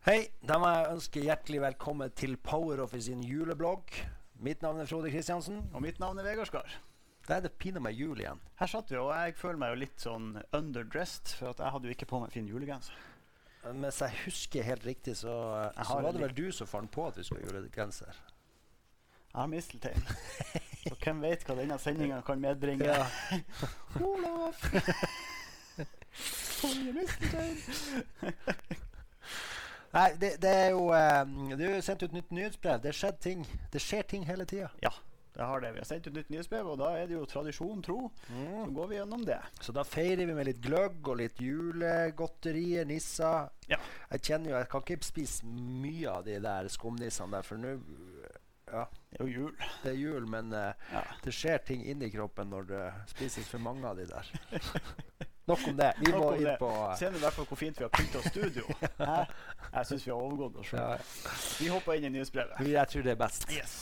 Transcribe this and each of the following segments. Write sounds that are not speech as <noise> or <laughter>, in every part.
Hei, da må jeg ønske hjertelig velkommen til PowerOffice sin juleblogg. Mitt navn er Frode Kristiansen. Og mitt navn er Vegard Skar. Da er det pinadø meg jul igjen. Her satt vi, og jeg føler meg jo litt sånn underdressed, for at jeg hadde jo ikke på meg fin julegenser. Mens jeg husker helt riktig, så, så var det vel du som fant på at vi skulle ha julegenser. Jeg har misteltein. Så hvem vet hva denne sendinga kan medbringe. Ja. <laughs> Olaf! Konge <laughs> misteltein! Nei, det, det er jo eh, Det er jo sendt ut nytt nyhetsbrev. Det, skjedd ting. det skjer ting hele tida. Ja, det har det. Vi har sendt ut nytt nyhetsbrev, og da er det jo tradisjon tro. Så går vi gjennom det. Så da feirer vi med litt gløgg og litt julegodterier, nisser. Ja. Jeg kjenner jo, jeg kan ikke spise mye av de der skumnissene der, for nå Ja, Det er jo jul. det er jul, men uh, Ja. det skjer ting inni kroppen når det spises for mange av de der. <laughs> Nok om det. Vi må inn på Se du i hvert fall hvor fint vi har pynta studio. <laughs> Jeg syns vi har overgått oss sjøl. Vi hopper inn i nyhetsbrevet. Jeg tror det er best. Yes.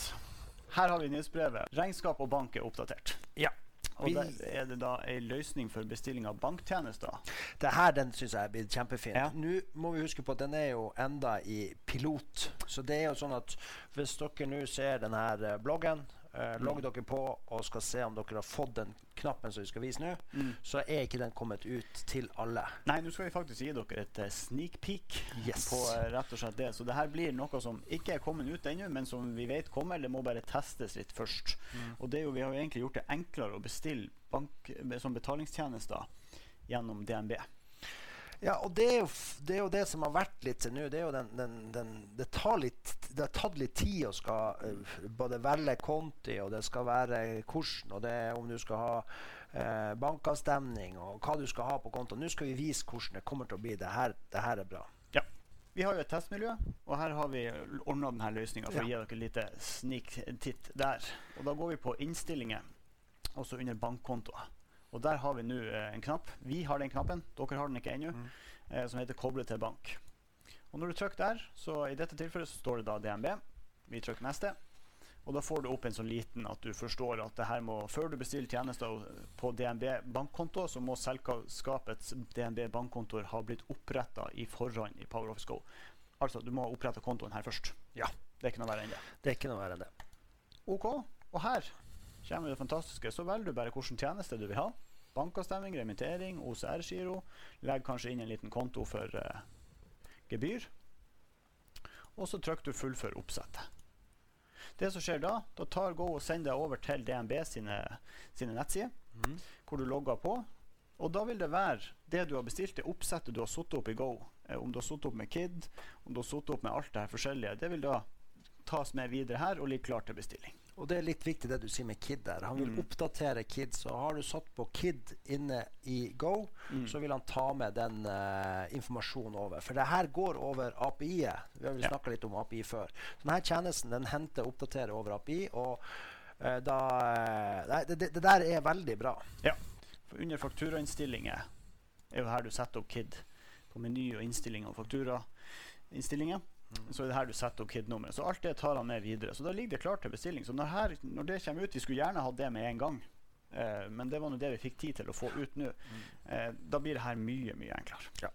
Her har vi nyhetsbrevet. Regnskap og bank er oppdatert. Ja. Og der er det da ei løsning for bestilling av banktjenester. Det her den syns jeg er blitt kjempefin. Ja. Nå må vi huske på at den er jo enda i pilot. Så det er jo sånn at hvis dere nå ser denne bloggen, eh, logg dere på og skal se om dere har fått den knappen som vi skal vise nå, så er ikke den kommet ut til alle. Nei, nå skal vi faktisk gi dere et eh, sneak peek Yes. på eh, rett og slett det. Så det her blir noe som ikke er kommet ut ennå, men som vi vet kommer. Det må bare testes litt først. Og det er jo, vi har jo egentlig gjort det enklere å bestille bank eh, som betalingstjenester gjennom DNB. Ja, og det er jo, det, er jo det som har vært litt til nå. Det jo den, den, den det, tar litt, det har tatt litt tid å skal eh, både velge konti, og det skal være hvordan, og det er om du skal ha eh, bankavstemning, og hva du skal ha på kontoen. Nå skal vi vise hvordan det kommer til å bli. Det her, det her er bra. Ja. Vi har jo et testmiljø, og her har vi ordna denne løsninga for Ja. å gi dere litt snik-titt der. Og da går vi på innstillinger, også under bankkontoer. Og der har vi nå eh, en knapp. Vi har den knappen, dere har den ikke ennå, eh, som heter 'koble til bank'. Og når du trykker der, så i dette tilfellet så står det da DNB. Vi trykker neste. Og da får du opp en sånn liten at du forstår at det her må, før du bestiller tjenester på DNB bankkonto, så må selskapets DNB bankkontoer ha blitt oppretta i forhånd i Power Office Go. Altså, du må ha oppretta kontoen her først. Ja. Det er ikke noe verre enn det. Det er ikke noe verre enn det. OK. Og her kommer det fantastiske. Så velger du bare hvilken tjeneste du vil ha. Bankavstemning, remittering, OCR-giro. Legg kanskje inn en liten konto for uh, gebyr. Og så trykker du 'fullfør oppsettet'. Det som skjer da, da tar Go og sender deg over til DNB sine, sine nettsider, hvor du logger på. Og da vil det være det du har bestilt, det oppsettet du har satt opp i Go. Eh, om du har satt opp med KID, om du har satt opp med alt det her forskjellige. Det vil da tas med videre her og ligge klar til bestilling. Og det er litt viktig det du sier med KID der. Han vil Mm. oppdatere KID. Så har du satt på KID inne i Go, Mm. så vil han ta med den uh, informasjonen over. For det her går over API-et. Vi har vel Ja. snakka litt om API før. Så denne tjenesten den henter og oppdaterer over API, og uh, da eh, det, det, det der er veldig bra. Ja. For under fakturainnstillingen er jo her du setter opp KID. På meny og innstillinger og fakturainnstillingen. Så er det her du setter opp KID-nummeret. Så alt det tar han med videre. Så da ligger det klart til bestilling. Så når, her, når det kommer ut Vi skulle gjerne hatt det med en gang. Eh, men det var nå det vi fikk tid til å få ut nå. Eh, da blir det her mye, mye enklere.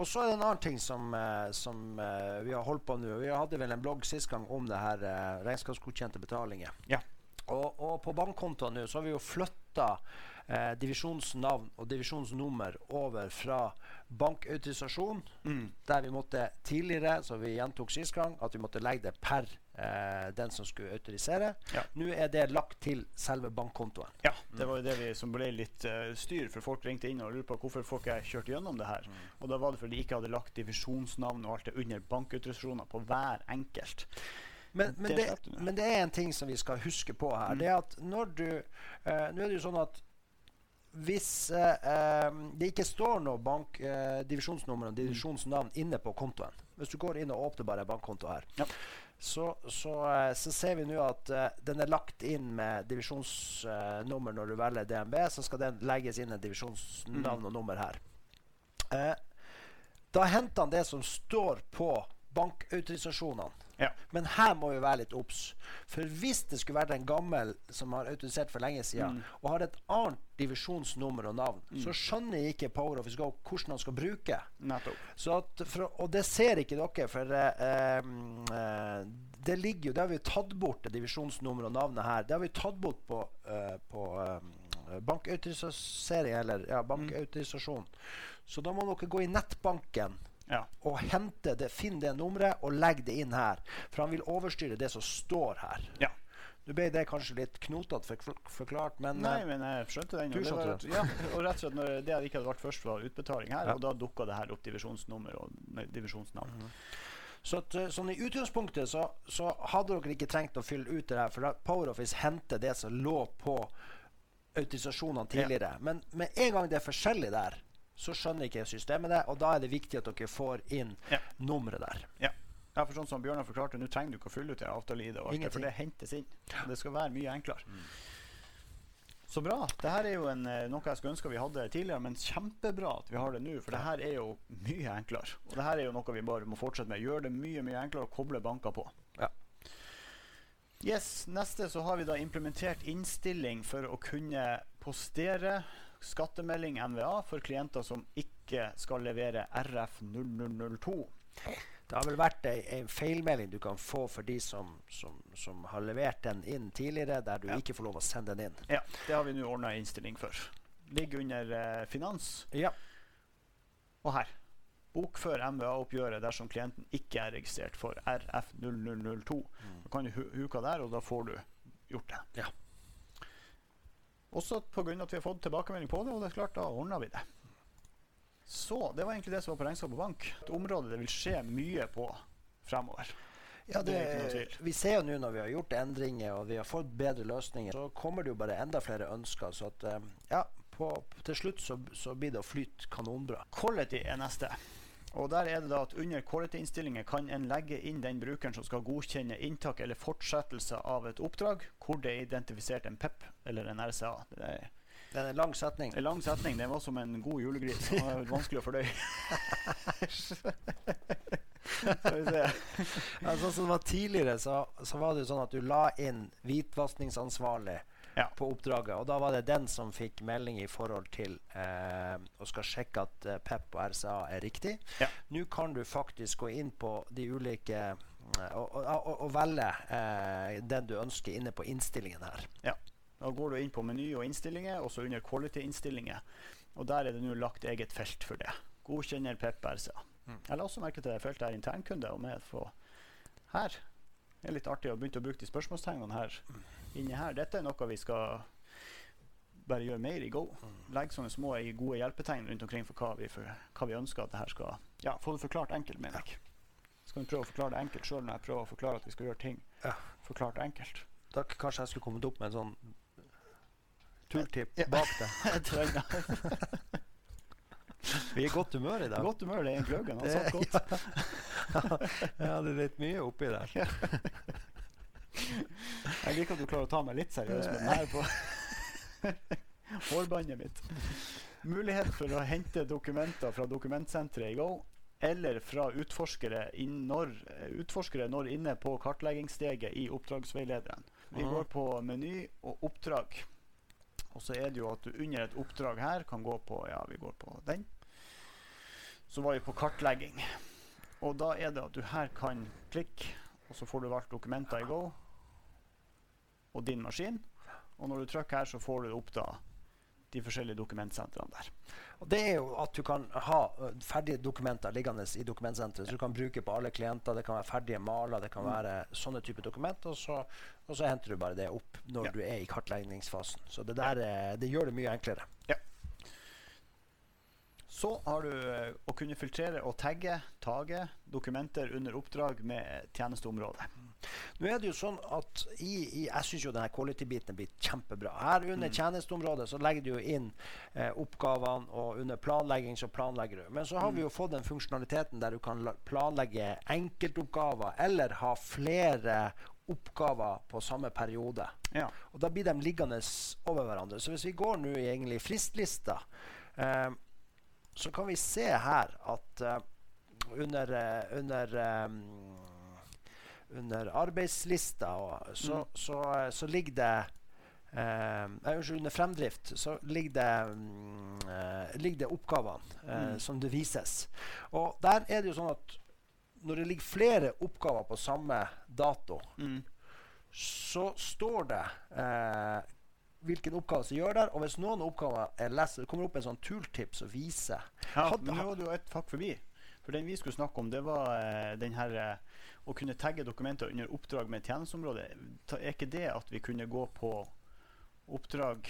Og så er det en annen ting som, eh, som eh, vi har holdt på nå. Vi hadde vel en blogg sist gang om det her eh, regnskapsgodkjente betalinger. Ja. Og, og på bankkontoen nå så har vi jo flytta eh, divisjonsnavn og divisjonsnummer over fra bankautorisasjon, der vi måtte tidligere, som vi gjentok sist gang, at vi måtte legge det per eh, den som skulle autorisere. Ja. Nå er det lagt til selve bankkontoen. Ja, det var jo det vi som ble litt uh, styr, for folk ringte inn og lurte på hvorfor folk ikke kjørte gjennom det her. Og da var det fordi de ikke hadde lagt divisjonsnavn og alt det under bankautorisasjoner på hver enkelt. Men, men, Det men det er en ting som vi skal huske på her. Det er at når du eh, Nå er det jo sånn at hvis eh, eh, det ikke står noe bank, eh, divisjonsnummer og divisjonsnavn inne på kontoen Hvis du går inn og åpner bare bankkonto her, Ja. så, så, eh, så ser vi nå at eh, den er lagt inn med divisjonsnummer når du velger DNB. Så skal den legges inn en divisjonsnavn og nummer her. Eh, da henter han det som står på bankautorisasjonene. Ja. Men her må vi være litt obs. For hvis det skulle vært en gammel som har autorisert for lenge siden, Mm. og har et annet divisjonsnummer og navn, så skjønner ikke Power Office Go hvordan han skal bruke. For, og det ser ikke dere, for eh, mm, eh, det ligger jo Det har vi tatt bort, det divisjonsnummeret og navnet her. Det har vi tatt bort på, eh, på eh, bankautorisering, eller ja, bankautorisasjon. Så da må dere gå i nettbanken Ja. og hente det, finn det nummeret og legg det inn her. For han vil overstyre det som står her. Ja. Nå ble det kanskje litt knotete for, forklart, men Nei, eh, men jeg skjønte den. Du skjønte det Ja, og rett og slett når det ikke hadde vært først, var utbetaling her, Ja. og da dukka det her opp divisjonsnummer og nei, divisjonsnavn. Så at, eh, sånn I utgangspunktet så, så hadde dere ikke trengt å fylle ut det her, for PowerOffice henter det som lå på autorisasjonene tidligere. Men med en gang det er forskjellig der, så skjønner ikke systemet det, og da er det viktig at dere får inn Ja. nummeret der. Ja. ja, for sånn som Bjørnar forklarte, nå trenger du ikke å fylle ut det avtale-ID, og det, for det hentes inn. Det skal være mye enklere. Så bra. Det her er jo en, eh, noe jeg skulle ønske vi hadde tidligere, men kjempebra at vi har det nå. For det her er jo mye enklere. Og det her er jo noe vi bare må fortsette med. Gjøre det mye mye enklere å koble banker på. Ja. Yes, Neste så har vi da implementert innstilling for å kunne postere skattemelding NVA for klienter som ikke skal levere RF0002. Det har vel vært ei, ei feilmelding du kan få for de som, som, som har levert den inn tidligere, der du Ja. ikke får lov å sende den inn. Ja, det har vi nå ordna innstilling for. Ligger under eh, finans. Ja. Og her. Bokfør MVA-oppgjøret dersom klienten ikke er registrert for RF0002. Da kan du huka der, og da får du gjort det. Ja. Også pga. at vi har fått tilbakemelding på det, og det er klart, da ordner vi det. Så det var egentlig det som var på regnskap og bank. Et område det vil skje mye på fremover. Ja, Det det, vi ser jo nå når vi har gjort endringer og vi har fått bedre løsninger, så kommer det jo bare enda flere ønsker. Så at, eh, ja, på, til slutt så, så blir det å flyte kanonbra. Quality er neste. Og der er det da at Under quality-innstillinger kan en legge inn den brukeren som skal godkjenne inntak eller fortsettelse av et oppdrag hvor det er identifisert en PEP eller en RCA. Det er Det er en lang setning. en lang setning. Det var som en god julegris. Det var vanskelig å fordøye. <laughs> Sånn som det var tidligere, så, så var det jo sånn at du la inn hvitvaskingsansvarlig Ja. på oppdraget. Og da var det den som fikk melding i forhold til eh, og skal sjekke at eh, PEP og RCA er riktig. Ja. Nå kan du faktisk gå inn på de ulike eh, og, og, og, og velge eh, den du ønsker inne på innstillingen her. Ja. Da går du inn på meny og innstillinger, og så under quality-innstillinger. Og der er det nå lagt eget felt for det. Godkjenner PEP RCA. Mm. Jeg la også merke til det feltet her internkunde. Og med for her det er litt artig å begynne å bruke de spørsmålstegnene her inni her. Dette er noe vi skal bare gjøre mer i Go. Legge sånne små gode hjelpetegn rundt omkring for hva vi, for, hva vi ønsker at det her skal Ja, få det forklart enkelt, mener jeg. Skal vi prøve å forklare det enkelt sjøl når jeg prøver å forklare at vi skal gjøre ting Ja. forklart enkelt. Da kanskje jeg skulle kommet opp med en sånn turtipp Ja. bak det. <laughs> <laughs> Vi er i godt humør i dag. Godt humør, det er en gløggen. Han satt godt. <laughs> Ja, det er litt mye oppi der. Jeg liker at du klarer å ta meg litt seriøst med den her på <laughs> hårbåndet mitt. Mulighet for å hente dokumenter fra dokumentsenteret i Go eller fra utforskere, når, utforskere når inne på kartleggingssteget i oppdragsveilederen. Vi går på meny og oppdrag. Og så er det jo at du under et oppdrag her kan gå på Ja, vi går på den. Så var vi på kartlegging. Og da er det at du her kan klikke, og så får du valgt dokumenter i Go og din maskin. Og når du trykker her, så får du opp da de forskjellige dokumentsentrene der. Og det er jo at du kan ha ferdige dokumenter liggende i dokumentsenteret. Så du kan bruke på alle klienter. Det kan være ferdige maler, det kan Mm. være sånne typer dokumenter. Og så, og så henter du bare det opp når Ja. du er i kartleggingsfasen. Så det der er, det gjør det mye enklere. Så har du å kunne filtrere og tagge, tage dokumenter under oppdrag med tjenesteområde. Nå er det jo sånn at i, i, Jeg syns jo denne quality-biten er blitt kjempebra. Her under Mm. tjenesteområdet så legger du jo inn eh, oppgavene, og under planlegging så planlegger du. Men så har Mm. vi jo fått den funksjonaliteten der du kan planlegge enkeltoppgaver eller ha flere oppgaver på samme periode. Ja. Og da blir de liggende over hverandre. Så hvis vi går nå i egentlig fristlista, eh, så kan vi se her at eh, under, eh, under eh, under arbeidslista, og så, Mm. så, eh, så ligger det eh, Unnskyld, under fremdrift så ligger det, mm, eh, ligger det oppgavene eh, Mm. som det vises. Og der er det jo sånn at når det ligger flere oppgaver på samme dato, Mm. så står det eh, hvilken oppgave som gjør der. Og hvis noen oppgaver er lest, det kommer opp en sånn tooltip som viser Ja, men nå var det jo et fakk forbi. For den vi skulle snakke om, det var uh, den her eh, å kunne tagge dokumenter under oppdrag med tjenesteområde. Er ikke det at vi kunne gå på oppdrag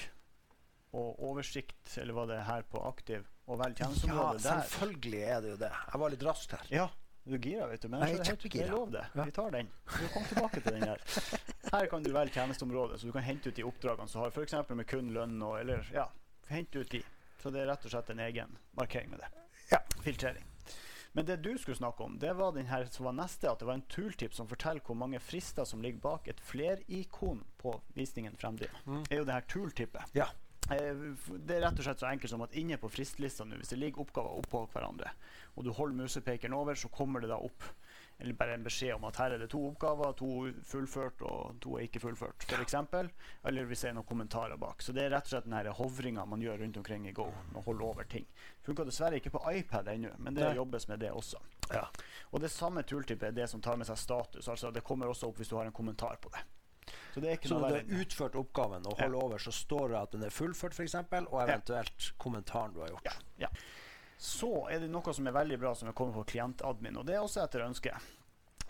og oversikt, eller var det her på aktiv, og velge Ja, der? der? selvfølgelig er det jo det. Jeg var litt rask her. Ja, du er gira, vet du. Men Jeg er kjempegira. Det er lov, det. Ja. Vi tar den. Vi kommer tilbake til den her. <laughs> Her kan du velge tjenesteområde, så du kan hente ut de oppdragene som har f.eks. med kun lønn og eller ja, hente ut de. Så det er rett og slett en egen markering med det. Ja. Filtrering. Men det du skulle snakke om, det var den her som var neste, at det var en tooltip som forteller hvor mange frister som ligger bak et flerikon på visningen fremdriv. Mm. Er jo det her tooltipet. Ja. Eh, Det er rett og slett så enkelt som at inne på fristlista nå, hvis det ligger oppgaver oppå hverandre, og du holder musepekeren over, så kommer det da opp eller bare en beskjed om at her er det to oppgaver, to fullført og to er ikke fullført, f.eks. Eller vi ser noen kommentarer bak. Så det er rett og slett den hovringa man gjør rundt omkring i Go. Å holde over ting. Funka dessverre ikke på iPad ennå, men det Nei. jobbes med det også. Ja. Og det samme tooltipet er det som tar med seg status. altså Det kommer også opp hvis du har en kommentar på det. Så det er ikke Så når du har utført oppgaven og Ja. holder over, så står det at den er fullført, f.eks., og eventuelt kommentaren du har gjort. Ja, ja. Så er det noe som er veldig bra, som er kommet på klientadmin. Og det er også etter ønske.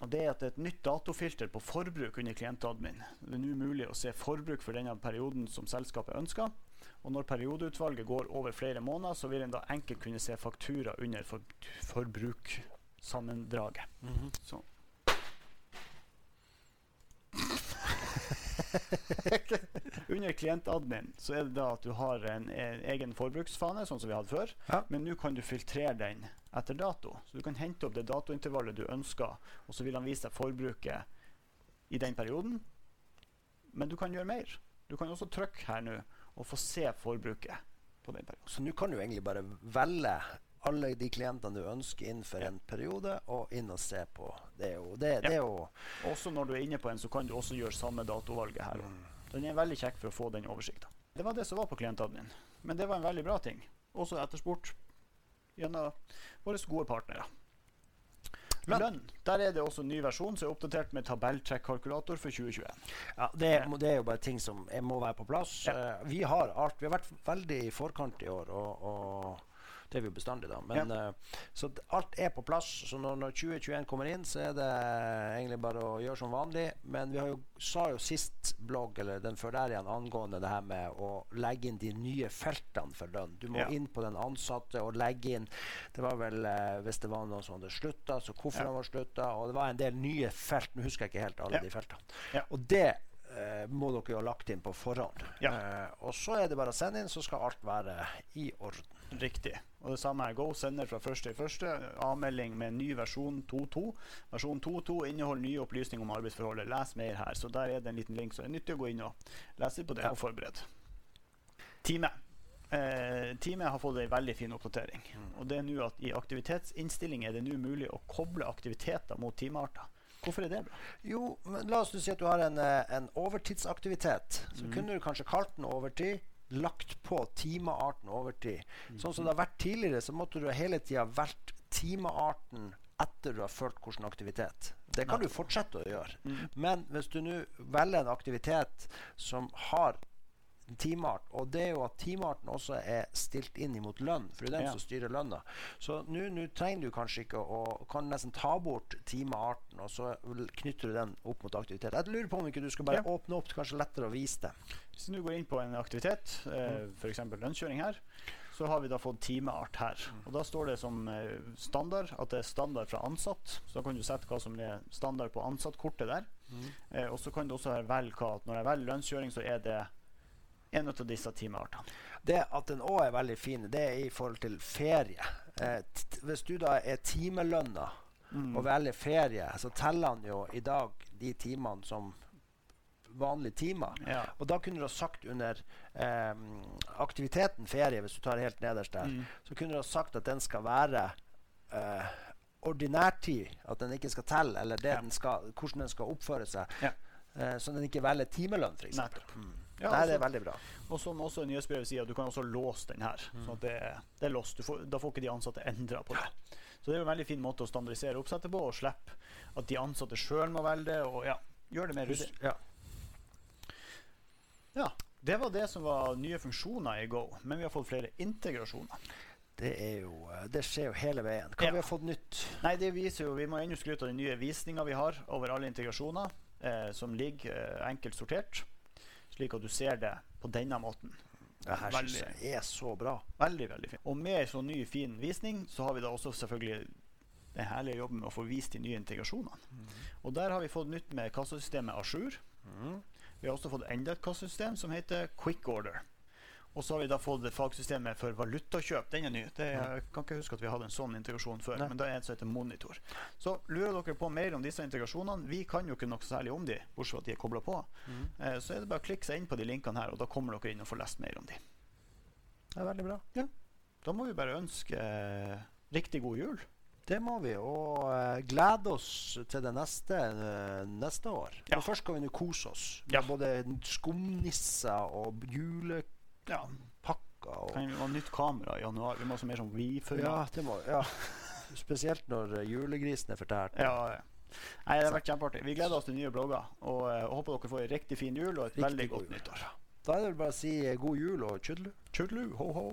Og det er at det er et nytt datofilter på forbruk under klientadmin. Det er nå mulig å se forbruk for denne perioden som selskapet ønsker. Og når periodeutvalget går over flere måneder, så vil en da enkelt kunne se faktura under for forbruksammendraget. Mm Så. <laughs> Under klientadmin så er det da at du har en, en egen forbruksfane, sånn som vi hadde før. Ja. Men nå kan du filtrere den etter dato. Så du kan hente opp det datointervallet du ønsker, og så vil han vise deg forbruket i den perioden. Men du kan gjøre mer. Du kan også trykke her nå og få se forbruket på den perioden. Så nå kan du egentlig bare velge alle de klientene du ønsker inn for en periode, og inn og se på. Det er jo, det, det er jo Også når du er inne på en, så kan du også gjøre samme datovalget her. Mm. Den er veldig kjekk for å få den oversikten. Det var det som var på klientadmin. Men det var en veldig bra ting. Også etterspurt gjennom våre gode partnere. Lønn. Der er det også en ny versjon som er oppdatert med tabelltrekkalkulator for 2021. Ja, det, det er jo bare ting som må være på plass. Ja. Eh, vi har art, Vi har vært veldig i forkant i år, og, og det er vi jo bestandig, da. Men, eh, så alt er på plass. Så når, når 2021 kommer inn, så er det egentlig bare å gjøre som vanlig. Men vi har jo, sa jo sist blogg, eller den før der igjen, angående det her med å legge inn de nye feltene for lønn. Du må Ja. inn på den ansatte og legge inn Det var vel uh, hvis det var noen som hadde slutta, så hvorfor Ja. han var slutta. Og det var en del nye felt. Nå husker jeg ikke helt alle Ja. de feltene. Ja. Og det eh, må dere jo ha lagt inn på forhånd. Ja. Eh, og så er det bare å sende inn, så skal alt være i orden. Riktig. Og det samme er Go sender fra første i første. Avmelding med ny versjon 2.2. Versjon 2.2 inneholder nye opplysninger om arbeidsforholdet. Les mer her. Så der er det en liten link, så det er nyttig å gå inn og lese på det og forberede. Time. Eh, Time har fått en veldig fin oppdatering. Og det er nå at I aktivitetsinnstilling er det nå mulig å koble aktiviteter mot timearter. Hvorfor er det bra? Jo, men la oss si at du har en, eh, en overtidsaktivitet. Så mm. kunne du kanskje kalt den overtid. Lagt på timearten overtid. Sånn Mhm. som det har vært tidligere, så måtte du hele tida valgt timearten etter du har følt hvilken aktivitet. Det kan du fortsette å gjøre. Mhm. Men hvis du nå velger en aktivitet som har timeart, og det er jo at timearten også er stilt inn imot lønn, for det er den Ja. som styrer lønna. Så nå trenger du kanskje ikke å kan nesten ta bort timearten, og så knytter du den opp mot aktivitet. Jeg lurer på om ikke du skal bare Ja. åpne opp, kanskje lettere å vise det. Hvis du går inn på en aktivitet, eh, f.eks. lønnskjøring her, så har vi da fått timeart her. Og Da står det som eh, standard at det er standard fra ansatt. Så da kan du sette hva som er standard på ansattkortet der. Eh, og så kan du også velge hva at når jeg velger lønnskjøring, så er det en av disse timeartene. Det at den òg er veldig fin, det er i forhold til ferie. Eh, hvis du da er timelønna og velger ferie, så teller han jo i dag de timene som vanlige timer. Ja. Og da kunne du ha sagt under eh, aktiviteten ferie, hvis du tar helt nederst der, Mm. så kunne du ha sagt at den skal være eh, ordinærtid, at den ikke skal telle, eller det Ja. den skal, hvordan den skal oppføre seg. Ja. Eh, så den ikke velger timelønn, f.eks. Mm. Ja, Nei, det er veldig bra. Og som også nyhetsbrevet sier, du kan også låse den her. Mm. Så det, det er låst. Får, da får ikke de ansatte endra på det. Så det er en veldig fin måte å standardisere oppsettet på, og slippe at de ansatte sjøl må velge det. Og ja, gjøre det mer ryddig. Ja. Ja, det var det som var nye funksjoner i Go. Men vi har fått flere integrasjoner. Det, jo, det skjer jo hele veien. Hva Ja. vi har fått nytt? Nei, det viser jo, Vi må ennå skryte av den nye visninga vi har over alle integrasjoner, eh, som ligger eh, enkelt sortert, slik at du ser det på denne måten. Det her Veldig. synes jeg er så bra. Veldig, veldig fint. Og med så ny, fin visning, så har vi da også selvfølgelig den herlige jobben med å få vist de nye integrasjonene. Og der har vi fått nytt med kassasystemet Ajour. Mm. Vi har også fått enda et kassasystem som heter Quick Order. Og så har vi da fått fagsystemet for valutakjøp. Den er ny. Det, jeg kan ikke huske at vi hadde en sånn integrasjon før. Nei. Men da er det en som heter Monitor. Så lurer dere på mer om disse integrasjonene. Vi kan jo ikke noe særlig om de, bortsett fra at de er kobla på. Eh, så er det bare å klikke seg inn på de linkene her, og da kommer dere inn og får lest mer om de. Det er veldig bra. Da må vi bare ønske eh, riktig god jul. Det må vi, og uh, glede oss til det neste, uh, neste år. Ja. Men først skal vi nå kose oss. Ja. Både skumnisser og julepakker Ja, og kan vi ha nytt kamera i januar? Vi må ha mer sånn Ja, vi-format. det må Ja. Spesielt når eh, julegrisen er fortært. Ja, ja. Nei, det har vært kjempeartig. Vi gleder oss til nye blogger. Og, eh, og håper dere får en riktig fin jul og et Riktig veldig godt nyttår. Da er det vel bare å si eh, god jul og tjudlu. Tjudlu, ho ho.